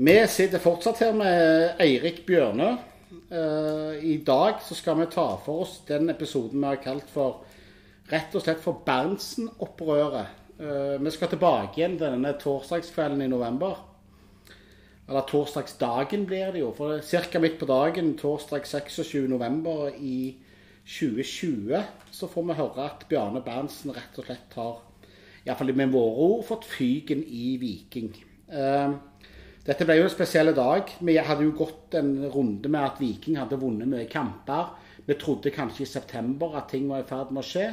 Vi sitter fortsatt her med Eirik Bjørnø. Eh, I dag så skal vi ta for oss den episoden vi har kalt for rett og slett for Berntsen-opprøret. Eh, vi skal tilbake igjen denne torsdagskvelden i november. Eller torsdagsdagen blir det jo. For ca. midt på dagen, torsdag 26. november i 2020, så får vi høre at Bjarne Berntsen rett og slett har, iallfall med våre ord, fått fyken i Viking. Eh, dette ble jo en spesiell dag. Vi hadde jo gått en runde med at Viking hadde vunnet mye kamper. Vi trodde kanskje i september at ting var i ferd med å skje.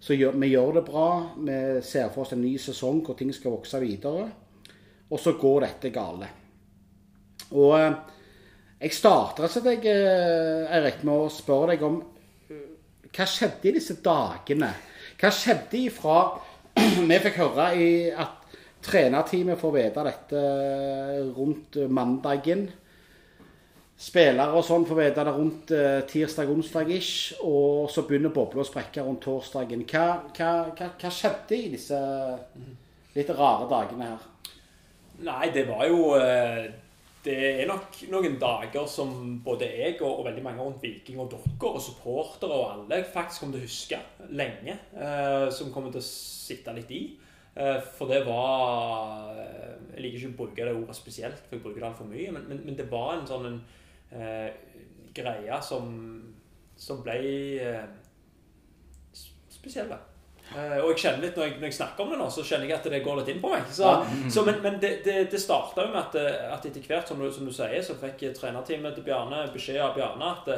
Så vi gjør det bra. Vi ser for oss en ny sesong hvor ting skal vokse videre. Og så går dette gale. Og eh, jeg starter altså deg, Eirik, med å spørre deg om eh, hva skjedde i disse dagene? Hva skjedde ifra vi fikk høre at trenerteamet får vite dette rundt mandagen? Spillere og sånn får vite det rundt uh, tirsdag-onsdag-ish, og så begynner bobla å sprekke rundt torsdagen. Hva, hva, hva, hva, skjedde i disse litt rare dagene her? Nei, det var jo uh det er nok noen dager som både jeg og, og veldig mange rundt Viking og dere og supportere og alle faktisk kommer til å huske lenge. Eh, som kommer til å sitte litt i. Eh, for det var eh, Jeg liker ikke å bruke det ordet spesielt, for jeg bruker det altfor mye. Men, men, men, det var en sånn en, uh, greie som, som ble uh, spesiell. Uh, og jeg kjenner litt når jeg, når jeg, snakker om det nå, så kjenner jeg at det går litt inn på meg. Så, mm. så, men, men det, det, det starta jo med at, at, etter hvert, som du, som du, sier, så fikk trenerteamet til Bjarne beskjed av Bjarne at,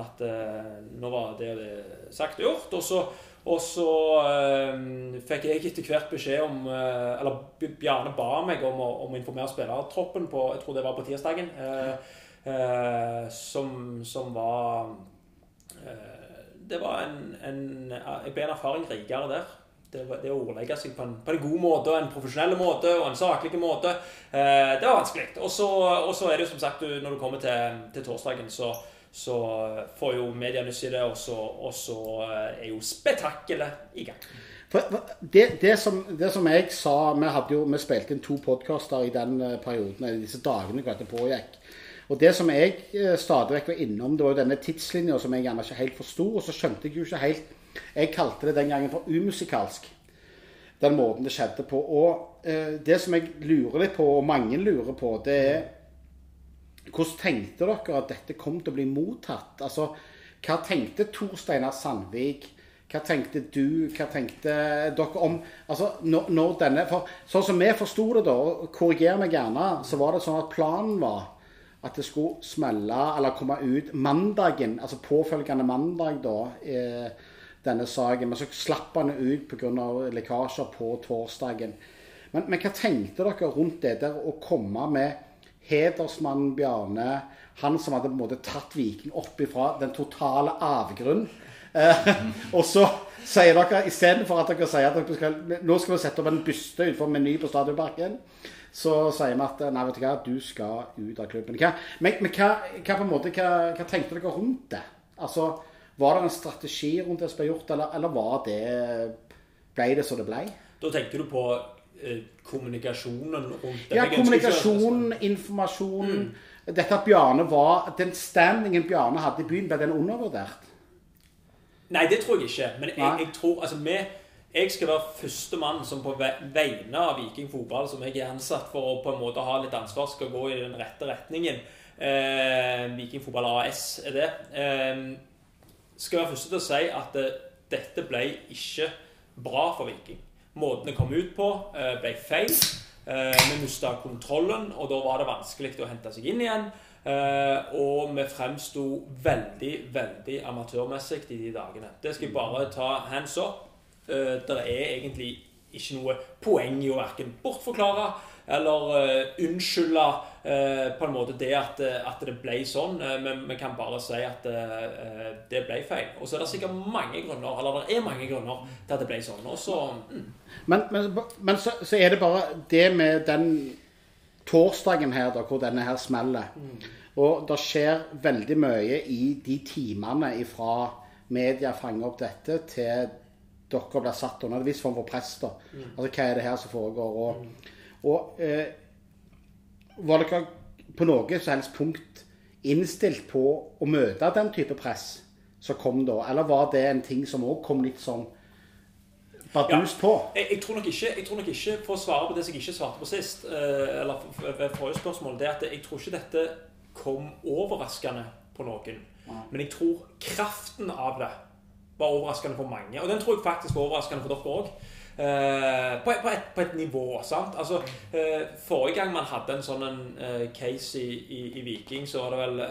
at nå var det, det sagt og gjort. Og så, og så uh, fikk jeg etter hvert beskjed om Eller Bjarne ba meg om å, om å informere spillertroppen på Jeg tror det var på tirsdagen. som, som var det var en, en, Jeg ble en erfaring rikere der. Det, det å ordlegge seg på en, på en, god måte, en profesjonell måte og en saklig måte, det var vanskelig. Og så er det jo som sagt, når du kommer til, til torsdagen, så, så, får jo media nyss i det, og så, og så eh, er jo spetakkelet i gang. Det, det, som, det, som, jeg sa Vi, jo, vi spilte inn to podkaster i den eh, perioden, i disse dagene hvor det pågikk. Og det som jeg eh, stadig vekk var innom, det var jo denne tidslinja som jeg gjerne ikke helt forsto. Og så skjønte jeg jo ikke helt Jeg kalte det den gangen for umusikalsk. Den måten det skjedde på. Og eh, det som jeg lurer litt på, og mange lurer på, det er Hvordan tenkte dere at dette kom til å bli mottatt? Altså, hva tenkte Tor Steinar Sandvik? Hva tenkte du? Hva tenkte dere om altså, når, når denne, for Sånn som vi forsto det, da, korriger meg gjerne, så var det sånn at planen var at det skulle smelle eller komme ut mandagen, altså påfølgende mandag, da, eh, denne saken. Men så slapp han ut pga. lekkasjer på torsdagen. Men, men, hva tenkte dere rundt det der å komme med hedersmannen Bjarne, han som hadde på en måte tatt Viking opp ifra den totale avgrunn? Eh, og så sier dere istedenfor at dere sier at dere skal, nå skal vi sette opp en byste utenfor Meny på Stadionparken så sier vi at nei, vet du hva, du skal ut av klubben. Hva, men, men hva, hva, på en måte, hva, hva, tenkte dere rundt det? Altså, Var det en strategi rundt det som ble gjort, eller, eller det ble det som det ble? Da tenker du på kommunikasjonen rundt det? Ja, kommunikasjonen, informasjonen. Mm. Dette at Bjarne var Den standingen Bjarne hadde i byen, ble den undervurdert? Nei, det tror jeg ikke. Men jeg, jeg tror altså vi jeg skal være førstemann som på vegne av Viking fotball, som jeg er ansatt for å på en måte ha litt ansvar, skal gå i den rette retningen. Eh, Viking fotball AS er det. Eh, skal være første til å si at eh, dette ble ikke bra for Viking. Måten det kom ut på, eh, ble feil. Eh, vi mista kontrollen, og da var det vanskelig å hente seg inn igjen. Uh, og vi fremsto veldig, veldig amatørmessig i de dagene. Det skal jeg bare ta hands up. Det er egentlig ikke noe poeng i å verken bortforklare eller unnskylde på en måte det at, at det ble sånn. Men vi kan bare si at det ble feil. Og så er det sikkert mange grunner eller det er mange grunner til at det ble sånn. Også, mm. Men, men, men så, så, er det bare det med den torsdagen her, da, hvor denne her smeller. Mm. Og det skjer veldig mye i de timene ifra media fanger opp dette, til dere blir satt under en viss form for press. da. Mm. Altså hva er det her som foregår? Og, mm. og, eh, var dere på noe som helst punkt innstilt på å møte den type press som kom da? Eller var det en ting som òg kom litt sånn bardust ja, på? Jeg, jeg, tror ikke, jeg tror nok ikke, for å svare på det som jeg ikke svarte på sist, eh, eller ved forrige spørsmål, det er at jeg tror ikke dette kom overraskende på noen. Men jeg tror kraften av det var overraskende for mange. Og den tror jeg faktisk var overraskende for dere òg. Uh, på, på, et, på, et, nivå. sant? Altså, uh, Forrige gang man hadde en sånn uh, case i, i, i, Viking, så var det vel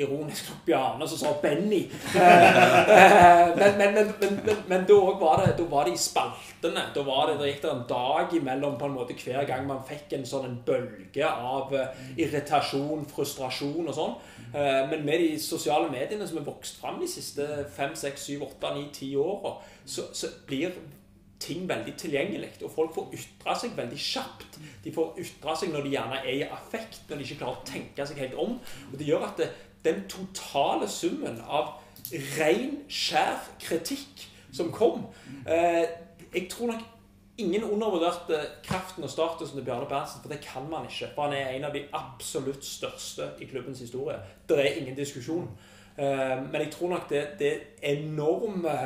ironisk nok Bjarne som sa Benny. men, men, men, men, da var, det, da var det i spaltene. Da var det, det gikk det en dag imellom på en måte hver gang man fikk en sånn en bølge av irritasjon, frustrasjon og sånn. men med de sosiale mediene som er vokst fram de siste fem, seks, syv, åtte, ni, ti åra, så, så blir ting veldig tilgjengelig. Og folk får ytre seg veldig kjapt. De får ytre seg når de gjerne er i affekt, når de ikke klarer å tenke seg helt om. Og det gjør at det, den totale summen av ren, skjær kritikk som kom eh, Jeg tror nok ingen undervurderte kraften og statusen til Bjarne Berntsen, for det kan man ikke. For han er en av de absolutt største i klubbens historie. Det er ingen diskusjon. Eh, men jeg tror nok det, det enorme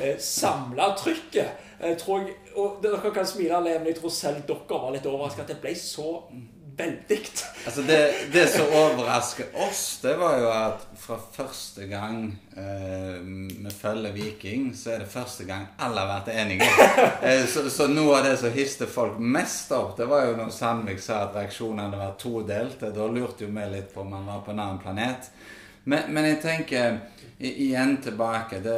eh, samla trykket jeg tror jeg, og Dere kan smile alle, men jeg tror selv dere var litt overraska at det ble så veldig. Altså det, det som overrasker oss, det var jo at fra første gang eh, vi følger Viking, så er det første gang alle har vært enige. Eh, så, så, noe av det som histe folk mest opp, det var jo når Sandvik sa at reaksjonene var todelt. Da lurte jo vi litt på om han var på en annen planet. Men, men jeg tenker igjen tilbake. Det,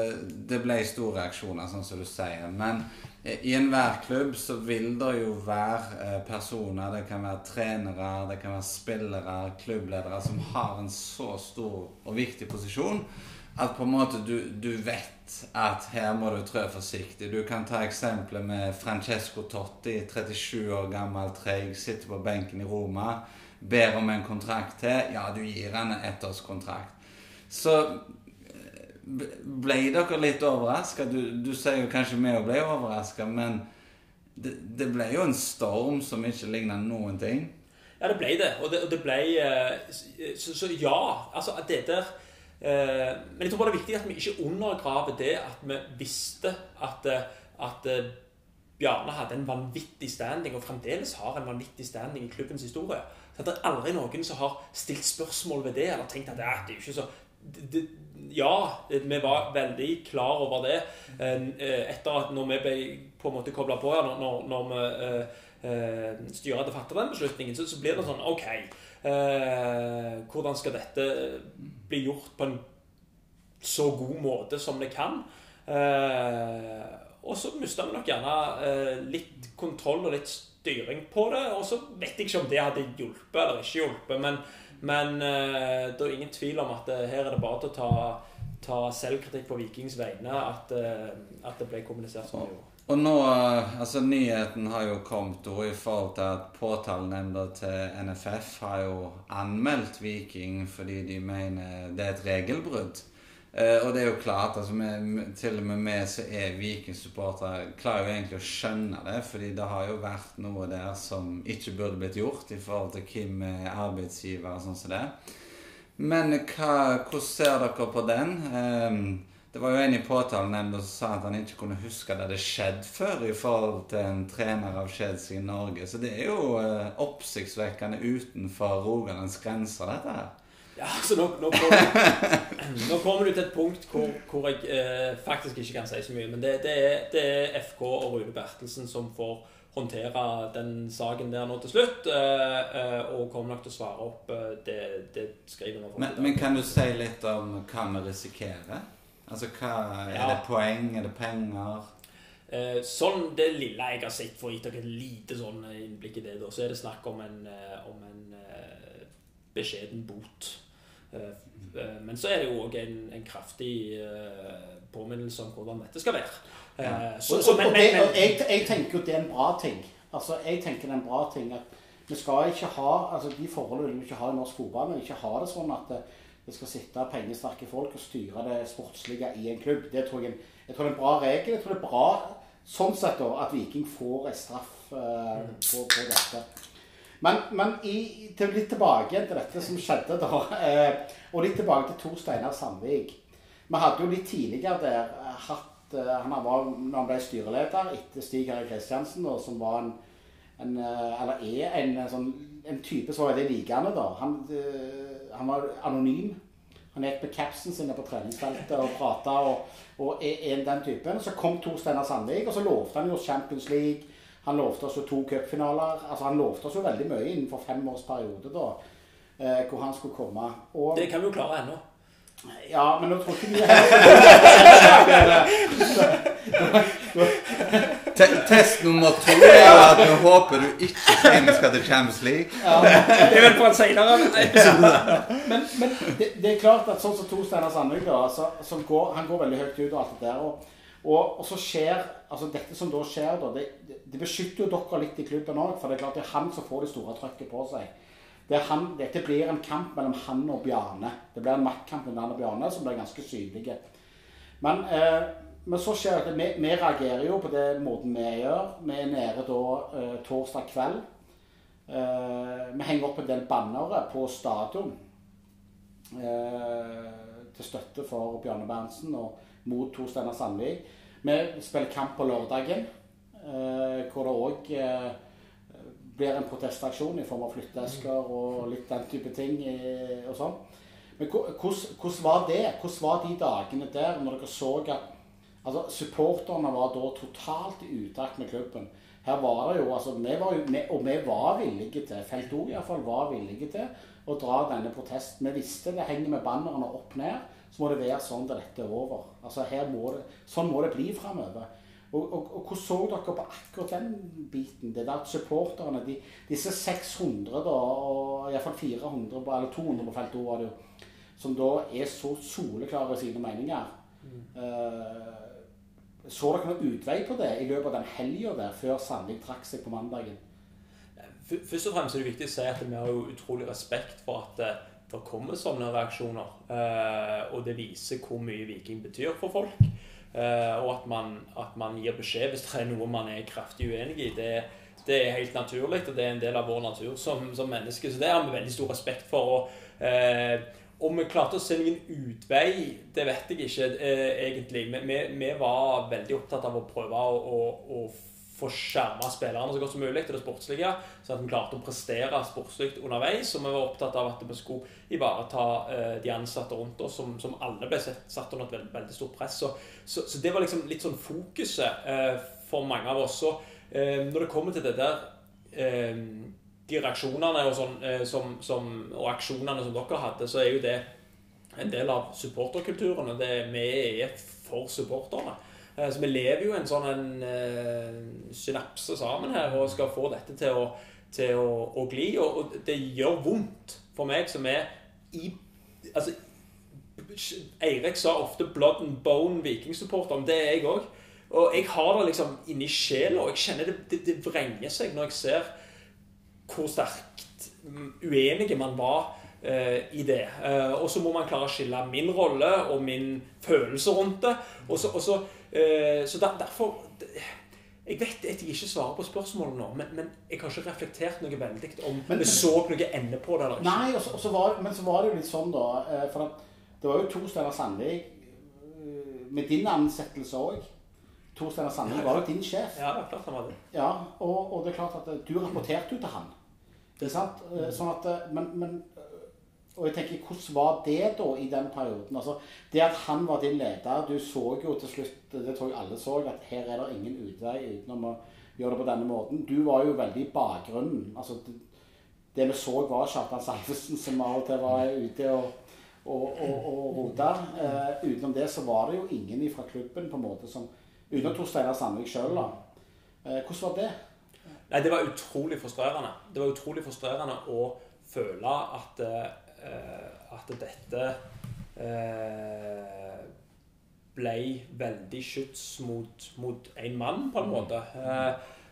det, ble store reaksjoner, sånn som du sier. Men i enhver klubb så vil det jo være eh, personer, det kan være trenere, det kan være spillere, klubbledere, som har en så stor og viktig posisjon at på en måte du, du vet at her må du trø forsiktig. Du kan ta eksempelet med Francesco Totti, 37 år gammel, treig, sitter på benken i Roma, ber om en kontrakt til. Ja, du gir han en ettårskontrakt. Så ble dere litt overraska? Du, du, sier jo kanskje vi òg ble overraska, men det, det, ble jo en storm som ikke ligna noen ting. Ja, det ble det. Og det, og det ble eh, så, så, ja. Altså, det der eh, Men jeg tror bare det er viktig at vi ikke undergraver det at vi visste at, eh, at Bjarne hadde en vanvittig standing, og fremdeles har en vanvittig standing i klubbens historie. Så det er aldri noen som har stilt spørsmål ved det, eller tenkt at det er ikke så det, ja, vi var veldig klar over det eh, etter at når vi ble på en måte kobla på her, når, når vi eh, eh, styret hadde fattet den beslutningen, så, så, blir det sånn OK. Eh, hvordan skal dette bli gjort på en så god måte som det kan? Eh, og så mista vi nok gjerne eh, litt kontroll og litt styring på det. Og så vet jeg ikke om det hadde hjulpet eller ikke hjulpet. men men uh, det er ingen tvil om at uh, her er det bare til å ta, ta selvkritikk på Vikings vegne at, uh, at, det ble kommunisert som det gjorde. Og nå, altså Nyheten har jo kommet i forhold til at påtalenemnda til NFF har jo anmeldt Viking fordi de mener det er et regelbrudd. Uh, og det er jo klart, altså med, til og med vi som er Viking-supportere, klarer jo egentlig å skjønne det. fordi det har jo vært noe der som ikke burde blitt gjort i forhold til hvem er arbeidsgiver og sånn som det. Men hva, hvordan ser dere på den? Um, det var jo en i påtalenemnda som sa at han ikke kunne huske det hadde skjedd før i forhold til en trener av Chelsea i Norge. Så det er jo uh, oppsiktsvekkende utenfor Rogalands grenser, dette her. Ja, så nå, nå, nå, kommer, du til et punkt hvor, hvor jeg eh, faktisk ikke kan si så mye. Men det, det, er, det, er, FK og Rune Bertelsen som får håndtere den saken der nå til slutt. Eh, eh, og kommer nok til å svare opp eh, det, det skrivet vi men, men kan du si litt om hva vi risikerer? Altså, hva, Er det poeng? Er det penger? Eh, sånn det lille jeg har sett, for å gi dere et lite sånn innblikk i det, da, så er det snakk om en, om en beskjeden bot. Eh, eh, men så er det jo òg en, en, kraftig eh, påminnelse om hvordan dette skal være. Så, så, men, men, men, jeg, jeg, tenker jo det er en bra ting. Altså, jeg tenker det er en bra ting at vi skal ikke ha altså De forholdene vil vi ikke ha i norsk fotball. Men ikke ha det sånn at det, det skal sitte pengesterke folk og styre det sportslige i en klubb. Det tror jeg, jeg tror det er en bra regel. Jeg tror det er bra sånn sett da, at Viking får en straff uh, på, på, dette. Men, men i, til litt tilbake til dette som skjedde da, eh, og litt tilbake til Tor Steinar Sandvik. Vi hadde jo litt tidligere der eh, hatt eh, Han var, når han ble styreleder etter Stig Harry Kristiansen, som var en, en, eller er en, sånn, en type som var veldig likende. da. Han, han var anonym. Han gikk med capsen sin på treningsfeltet og prata og, og er, den typen. Så kom Tor Steinar Sandvik, og så lovte han jo Champions League. Han lovte oss jo to cupfinaler. Altså, han lovte oss jo veldig mye innenfor fem års periode da, eh, hvor han skulle komme. Og, det kan vi jo klare ennå. Ja, men nå tror ikke vi Test nummer to er jo at nå håper du ikke Stein skal til Champions League. Ja. Det er vel på en senere episode. Men, men det, det, er klart at sånn som Tor Steinar Sandvik, da, går, han går veldig høyt ut og alt det der. og og, og, så skjer altså Dette som da skjer, da, det, det beskytter jo dere litt i klubben òg. For det er klart det er han som får det store trøkket på seg. Det han, dette blir en kamp mellom han og Bjarne. Det blir en maktkamp mellom han og Bjarne som blir ganske synlig. Men, eh, men, så skjer det vi, vi, reagerer jo på det måten vi gjør. Vi er nede da eh, torsdag kveld. Eh, vi henger opp en del bannere på stadion eh, til støtte for Bjarne Berntsen. Mot Tor Steinar Sandvik. Vi spiller kamp på lørdagen, eh, hvor det òg eh, blir en protestaksjon i form av flytteesker og litt den type ting. Eh, og sånn. Men hvordan var det? Hvordan var de dagene der når dere så at altså, supporterne var da totalt i utakt med klubben? Her var det jo, altså, vi var jo, Og vi var villige til, Felt O iallfall var villige til, å dra denne protesten. Vi visste det henger med bannerne opp ned så må det være sånn til dette er over. Altså må det, Sånn må det bli framover. Og, og, og, hvordan så dere på akkurat den biten? Det der supporterne, de, disse 600, da, og iallfall 400, eller 200 på feltet var det jo, som da er så soleklare i sine meninger. Mm. Uh, så dere noen utvei på det i løpet av den helga der, før Sandvik trakk seg på mandagen? Først og fremst er det viktig å si at vi har jo utrolig respekt for at eh, det kommer sånne reaksjoner. Eh, og det viser hvor mye Viking betyr for folk. Eh, og at man, at man, gir beskjed hvis det er noe man er kraftig uenig i. Det, det, er helt naturlig, og det er en del av vår natur som, som mennesker. Så det har vi veldig stor respekt for. Og, om vi klarte å se noen utvei, det vet jeg ikke eh, egentlig. Vi, vi, var veldig opptatt av å prøve å, å, å få skjerma spillerne så godt som mulig til det sportslige, så at vi klarte å prestere sportslig underveis. Og vi var opptatt av at vi skulle ivareta eh, de ansatte rundt oss, som, som alle ble sett, satt under et veldig, veldig stort press. Så, så, så, det var liksom litt sånn fokuset eh, for mange av oss. Så eh, når det kommer til det der eh, De reaksjonene og, sånn, eh, som, som, og aksjonene som dere hadde, så er jo det en del av supporterkulturen. og det Vi er for supporterne. Eh, så vi lever jo en sånn en, uh, synapse sammen her og skal få dette til å, til å, å gli. Og, og, det gjør vondt for meg som er i Altså, Eirik sa ofte 'blood and bone vikingsupporter', det er jeg òg. Og jeg har det liksom inni sjela, jeg kjenner det, det, det vrenger seg når jeg ser hvor sterkt uenige man var uh, i det. Uh, og så må man klare å skille min rolle og min følelse rundt det. Og så, og så Eh, så der, derfor Jeg vet at jeg ikke svarer på spørsmålet nå, men, men jeg har ikke reflektert noe veldig om men, vi så noe ende på det eller ikke. Nei, også, også var, men så var det jo litt sånn, da. Eh, for det var jo to Steinar Sandvik eh, med din ansettelse òg. Tor Steinar Sandvik var jo din sjef. Ja, det er klart han var det. Ja, og, og, det er klart at du rapporterte jo til han. Det er sant? Sånn at, men, men og jeg tenker, Hvordan var det da i den perioden? Altså, Det at han var din leder Du så jo til slutt, det tror jeg alle så, at her er det ingen utvei utenom å gjøre det på denne måten. Du var jo veldig i bakgrunnen. altså Det, det vi så, var Kjartan Salvesen som av og til var ute og, og, og, og rota. Eh, utenom det så var det jo ingen fra klubben på en måte som Utenom Tor Steinar Sandvik sjøl, da. Eh, hvordan var det? Nei, Det var utrolig frustrerende. Det var utrolig frustrerende å føle at eh, at dette eh, ble veldig skyts mot, mot en mann, på en måte.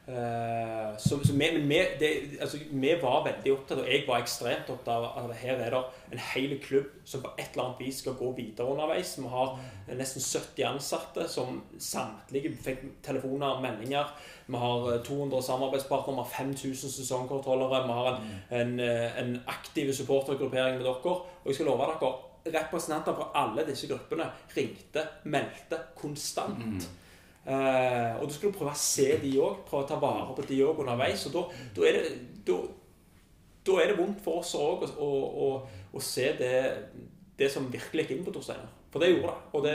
Eh, så, så vi, vi, det, altså, vi, var veldig opptatt og jeg var ekstremt opptatt av at her er det en hel klubb som på et eller annet vis skal gå videre underveis. Vi har nesten 70 ansatte som samtlige fikk telefoner og meldinger. Vi har 200 eh, samarbeidspartnere, vi har 5000 sesongkontrollere. Vi har en, en, eh, en aktiv supportergruppering med dere. Og jeg skal love dere, representanter fra alle disse gruppene ringte, meldte konstant. Mm. Uh, og du skulle prøve å se de òg, prøve å ta vare på de òg underveis. Og da, da, er det, da, da, er det vondt for oss òg å, å, å, se det, det som virkelig gikk inn på Torsteiner. For det gjorde det. Og, det,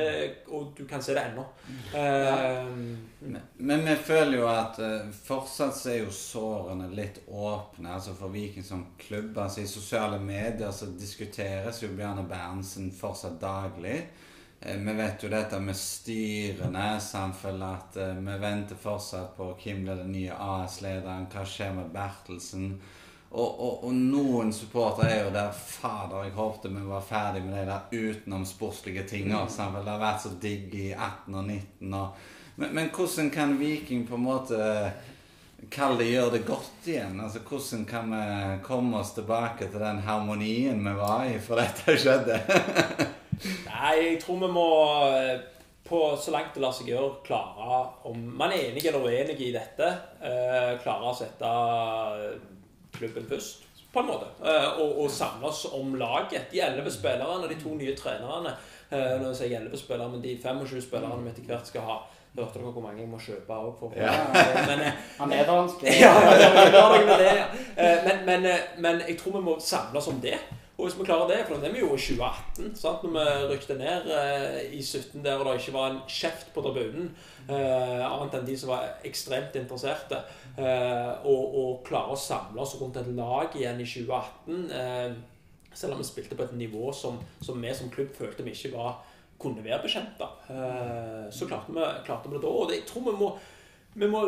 og du kan se det ennå. Ja. men, men, vi føler jo at uh, fortsatt så er jo sårene litt åpne. altså For Viking som klubb. altså I sosiale medier så diskuteres jo Bjarne Berntsen fortsatt daglig. Uh, vi vet jo dette med styrene. Samfunnet at vi venter fortsatt på hvem blir den nye AS-lederen. Hva skjer med Bertelsen? Og, og, og, noen supportere er jo der Fader, jeg håpte vi var ferdig med de der utenomsportslige tinga. Mm. Det har vært så digg i 18 og 19. Og, men, men, hvordan kan Viking på en måte Kall det gjøre det godt igjen? Altså Hvordan kan vi komme oss tilbake til den harmonien vi var i før dette skjedde? Nei, jeg tror vi må på så langt det lar seg gjøre, klare Om man er enig eller uenig i dette, eh, klare å sette klubben først, på en måte. Eh, og, og samle oss om laget. De elleve spillerne, de to nye trenerne. Eh, når jeg sier elleve spillere, men de 25 spillerne vi etter hvert skal ha. Hørte dere hvor mange jeg må kjøpe òg? For, ja. men, eh, Han er dansk. Ja, men, men, men jeg tror vi må samle oss om det. Og hvis vi klarer det, for det vi jo i 2018, sant? når vi rykte ned eh, i 17 der og det ikke var en kjeft på tribunen, eh, annet enn de som var ekstremt interesserte, eh, og, og klare å samle oss rundt et lag igjen i 2018, eh, selv om vi spilte på et nivå som, som vi som klubb følte vi ikke var, kunne være bekjent av, eh, så klarte vi, klarte vi det da. Og det, jeg tror vi må vi må,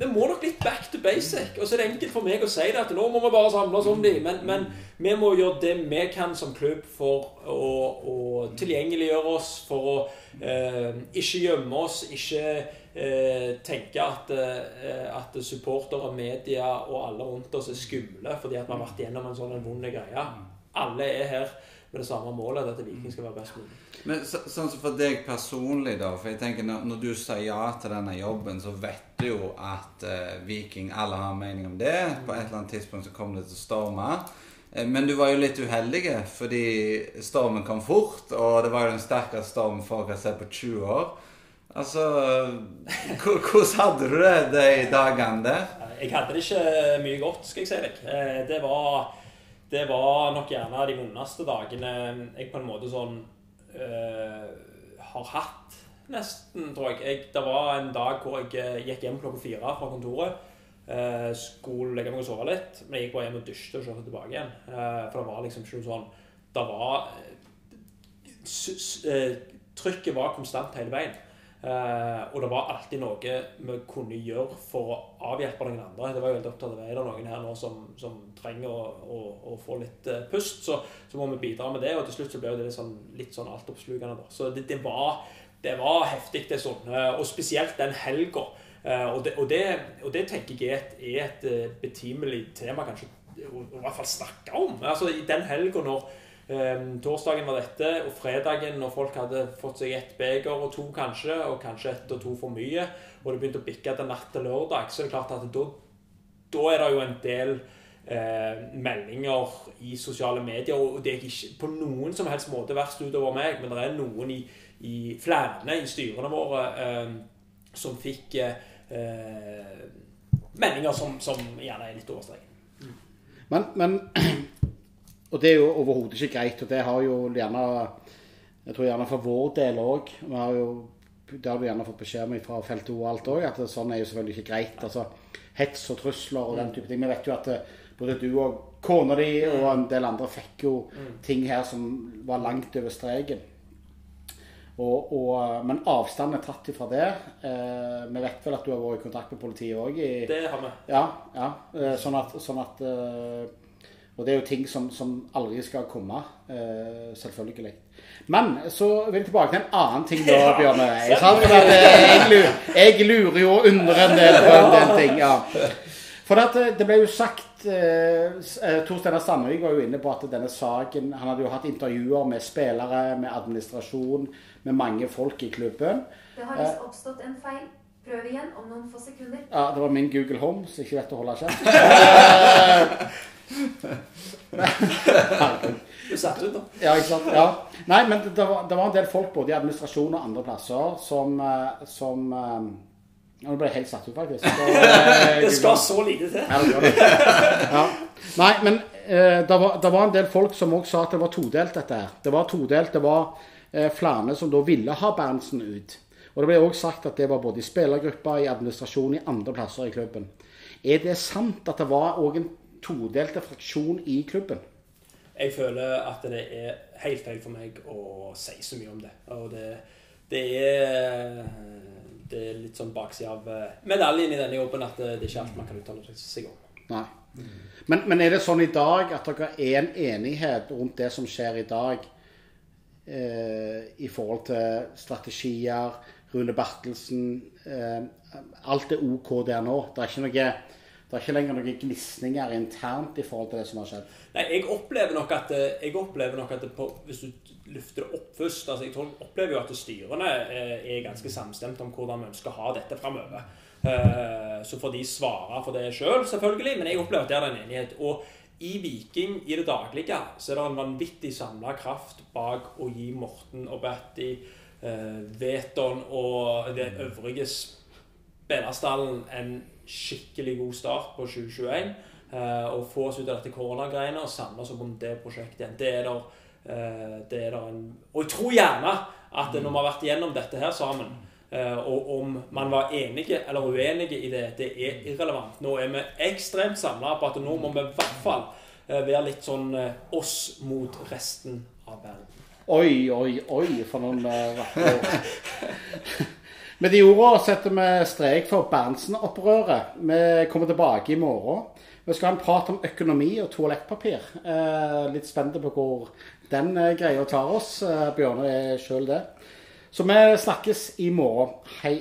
nok litt back to basic. Og så er det enkelt for meg å si det at nå må vi bare samle oss om de, Men, men, vi må gjøre det vi kan som klubb for å, å tilgjengeliggjøre oss, for å eh, ikke gjemme oss, ikke eh, tenke at, eh, at supportere, media og alle rundt oss er skumle fordi at vi har vært gjennom en sånn vond greie. Alle er her med det samme målet, at Viking skal være best mulig. Men så, sånn som for deg personlig, da. For jeg tenker når, når, du sa ja til denne jobben, så vet du jo at uh, Viking Alle har mening om det. På et eller annet tidspunkt så kommer det til å storme. Uh, men du var jo litt uheldig, fordi stormen kom fort. Og det var jo den sterkeste stormen folk har sett på 20 år. Altså Hvordan hadde du det de dagene der? Jeg hadde det ikke mye godt, skal jeg si deg. Eh, det var, det var nok gjerne de vondeste dagene jeg på en måte sånn uh, har hatt, nesten, tror jeg. jeg. Det var en dag hvor jeg eh, gikk hjem klokka fire fra kontoret. Uh, skulle legge meg og sove litt, men jeg gikk bare hjem og dusjte og kjørte tilbake igjen. Uh, for det var liksom ikke noe sånn Det var Trykket var konstant hele veien. Uh, og det var alltid noe vi kunne gjøre for å avhjelpe noen andre. Det var jo veldig opptatt av Er det noen her nå som, som trenger å, å, å, få litt uh, pust, så, så, må vi bidra med det. Og til slutt så ble det litt sånn, litt sånn altoppslukende. Så det, det, var, det var heftig, det sånn. Og spesielt den helga. Og, og, og, det, tenker jeg er et, er et betimelig tema kanskje å i hvert fall snakke om. Altså i den helga når Um, torsdagen var dette, og fredagen når folk hadde fått seg ett beger og to kanskje, og kanskje ett og to for mye, og det begynte å bikke til natt til lørdag, så er det klart at da, da er det jo en del eh, meldinger i sosiale medier, og det er ikke på noen som helst måte verst utover meg, men det er noen i, i flere i styrene våre eh, som fikk eh, meldinger som, som, gjerne er litt overstreken. Men, men og det er jo overhodet ikke greit. Og det har jo gjerne Jeg tror gjerne for vår del òg. Det har du gjerne fått beskjed om fra feltet og alt òg, at sånn er jo selvfølgelig ikke greit. Altså hets og trusler og den type ting. Vi vet jo at eh, både du og kona di og en del andre fikk jo ting her som var langt over streken. Og, og, men avstanden er tatt ifra det. Eh, vi vet vel at du har vært i kontakt med politiet òg? Det har vi. Ja, ja. Eh, sånn at, sånn at eh, Og det er jo ting som, som aldri skal komme, uh, selvfølgelig. Men så vil jeg tilbake til en annen ting da, Bjørne. Jeg, jeg, jeg, lurer jo og undrer en del på en del ting. ja. For det, det ble jo sagt uh, Tor Steinar Sandvik var jo inne på at denne saken Han hadde jo hatt intervjuer med spillere, med administrasjon, med mange folk i klubben. Det har visst oppstått en feil. Prøv igjen om noen få sekunder. Ja, det var min Google Home så ikke vet å holde kjeft. du satt ut, da. Ja, ikke sant. Ja. Nei, men det var, det var, en del folk både i administrasjon og andre plasser som, eh, som eh, Nå ble jeg helt satt ut, faktisk. Så, det skal så lite til. Ja, det det. Ja. Nei, men eh, det, var, det var en del folk som òg sa at det var todelt, dette her. Det var todelt. Det var eh, flere som da ville ha Berntsen ut. Og det ble òg sagt at det var både i spillergruppa, i administrasjon, i andre plasser i klubben. Er det sant at det var òg en todelte fraksjon i klubben? Jeg føler at det er helt feil for meg å si så mye om det. Og det, det er det er litt sånn baksida av eh, medaljen i denne jobben at det, det er ikke alt man kan uttale seg om. Nei. Men, men, er det sånn i dag at dere er en enighet rundt det som skjer i dag, eh, i forhold til strategier, Rune Bertelsen eh, Alt er OK der nå. Det er ikke noe det er ikke lenger noen gnisninger internt i forhold til det som har skjedd? Nei, jeg opplever nok at, jeg opplever nok at på, hvis du løfter det opp først altså Jeg opplever jo at styrene eh, er ganske samstemte om hvordan vi ønsker å ha dette framover. Eh, så får de svare for det sjøl, selv, selvfølgelig, men jeg opplever at det er en enighet. Og i Viking i det daglige så er det en vanvittig samla kraft bak å gi Morten og eh, Veton og det øvrige spillerstallen en skikkelig god start på 2021. Eh, og få oss ut av dette koronagreiene og samle oss opp om det prosjektet igjen. Det er der, eh, det er der en Og jeg tror gjerne at når vi har vært igjennom dette her sammen, eh, og om man var enige eller uenige i det, det er irrelevant. Nå er vi ekstremt samla på at nå må vi i hvert fall eh, være litt sånn eh, oss mot resten av verden. Oi, oi, oi, for noen vakre ord. Med de ordene setter vi strek for Berntsen-opprøret. Vi kommer tilbake i morgen. Vi skal ha en prat om økonomi og toalettpapir. Eh, litt spente på hvor den eh, greia tar oss. Eh, Bjørne er sjøl det. Så vi snakkes i morgen. Hei.